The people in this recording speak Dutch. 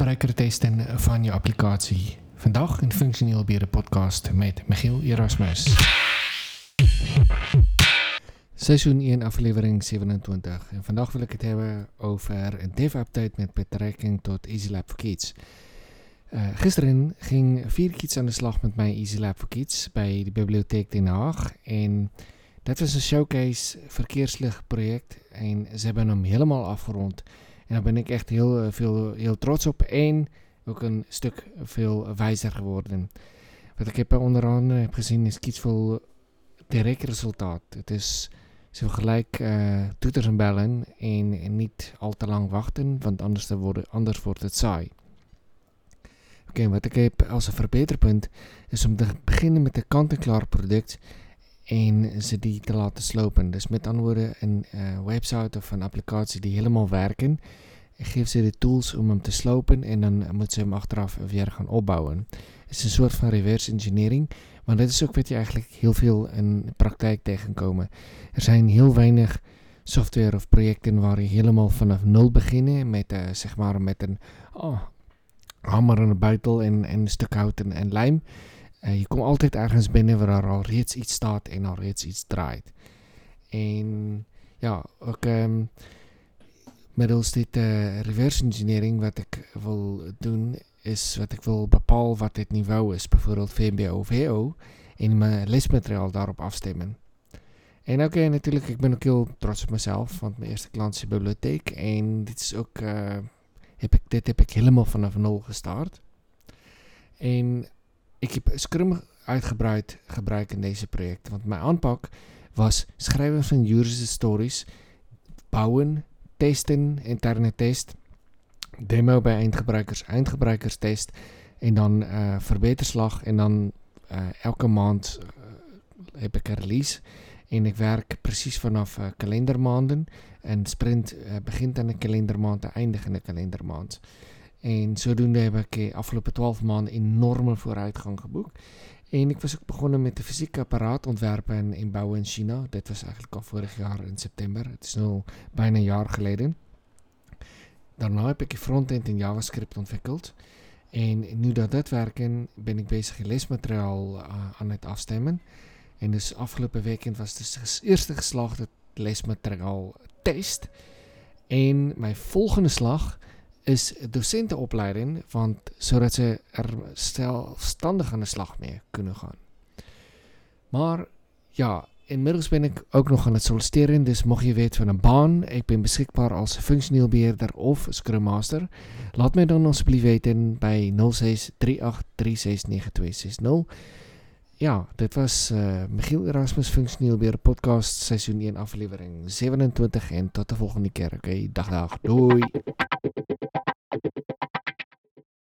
gebruikertesten van je applicatie. Vandaag een functioneel bieren podcast met Michiel Erasmus. Seizoen 1 aflevering 27 en vandaag wil ik het hebben over een dev-update met betrekking tot EasyLab for Kids. Uh, gisteren ging vier kids aan de slag met mijn EasyLab for Kids bij de Bibliotheek Den Haag en dat was een showcase verkeerslicht project en ze hebben hem helemaal afgerond. En daar ben ik echt heel, eh, veel, heel trots op. En ook een stuk veel wijzer geworden. Wat ik heb onder andere heb gezien is iets veel direct resultaat. Het is zo gelijk uh, toeters en bellen en, niet al te lang wachten, want anders, worden, anders wordt het saai. Oké, wat ik heb als een verbeterpunt is om te beginnen met een kant-en-klaar product en ze die te laten slopen. Dus met andere woorden, een uh, website of een applicatie die helemaal werken, geef ze de tools om hem te slopen en dan moet ze hem achteraf weer gaan opbouwen. Het is een soort van reverse engineering, maar dat is ook wat je eigenlijk heel veel in praktijk tegenkomen. Er zijn heel weinig software of projecten waar je helemaal vanaf nul beginnen met, uh, zeg maar met een oh, hamer en een buitel en, en een stuk hout en, en lijm. Uh, je komt altijd ergens binnen waar er al reeds iets staat en al reeds iets draait. En ja, ook um, middels dit uh, reverse engineering wat ik wil doen, is wat ik wil bepalen wat dit niveau is. Bijvoorbeeld VMBO, VO. En mijn lesmateriaal daarop afstemmen. En oké, okay, natuurlijk, ik ben ook heel trots op mezelf, want mijn eerste klant is de bibliotheek. En dit is ook, heb ik, dit heb ik helemaal vanaf nul gestart. En ik heb Scrum uitgebreid gebruikt in deze project. Want mijn aanpak was schrijven van juridische stories, bouwen, testen, interne test, demo bij eindgebruikers, eindgebruikerstest en dan uh, verbeterslag. En dan uh, elke maand uh, heb ik een release. En ik werk precies vanaf kalendermaanden. En sprint begint aan de kalendermaand en eindigt in de kalendermaand. En zodoende heb ik de afgelopen 12 maanden enorme vooruitgang geboekt. En ik was ook begonnen met de fysieke apparaat ontwerpen en inbouwen in China. Dit was eigenlijk al vorig jaar in september. Het is nu bijna een jaar geleden. Daarna heb ik de frontend in JavaScript ontwikkeld. En nu dat dat werken, ben ik bezig in lesmateriaal uh, aan het afstemmen. En dus afgelopen weekend was dus de eerste geslaagde lesmateriaal test. En mijn volgende slag is docentenopleiding, want, zodat ze er zelfstandig aan de slag mee kunnen gaan. Maar ja, inmiddels ben ik ook nog aan het solliciteren, dus mocht je weten van een baan, ik ben beschikbaar als functioneel beheerder of Scrum Master. Laat mij dan alsjeblieft weten bij 0638369260. Ja, dit was uh, Michiel Erasmus Functioneel Beheerder Podcast, seizoen 1 aflevering 27 en tot de volgende keer. Oké, dag dag, doei!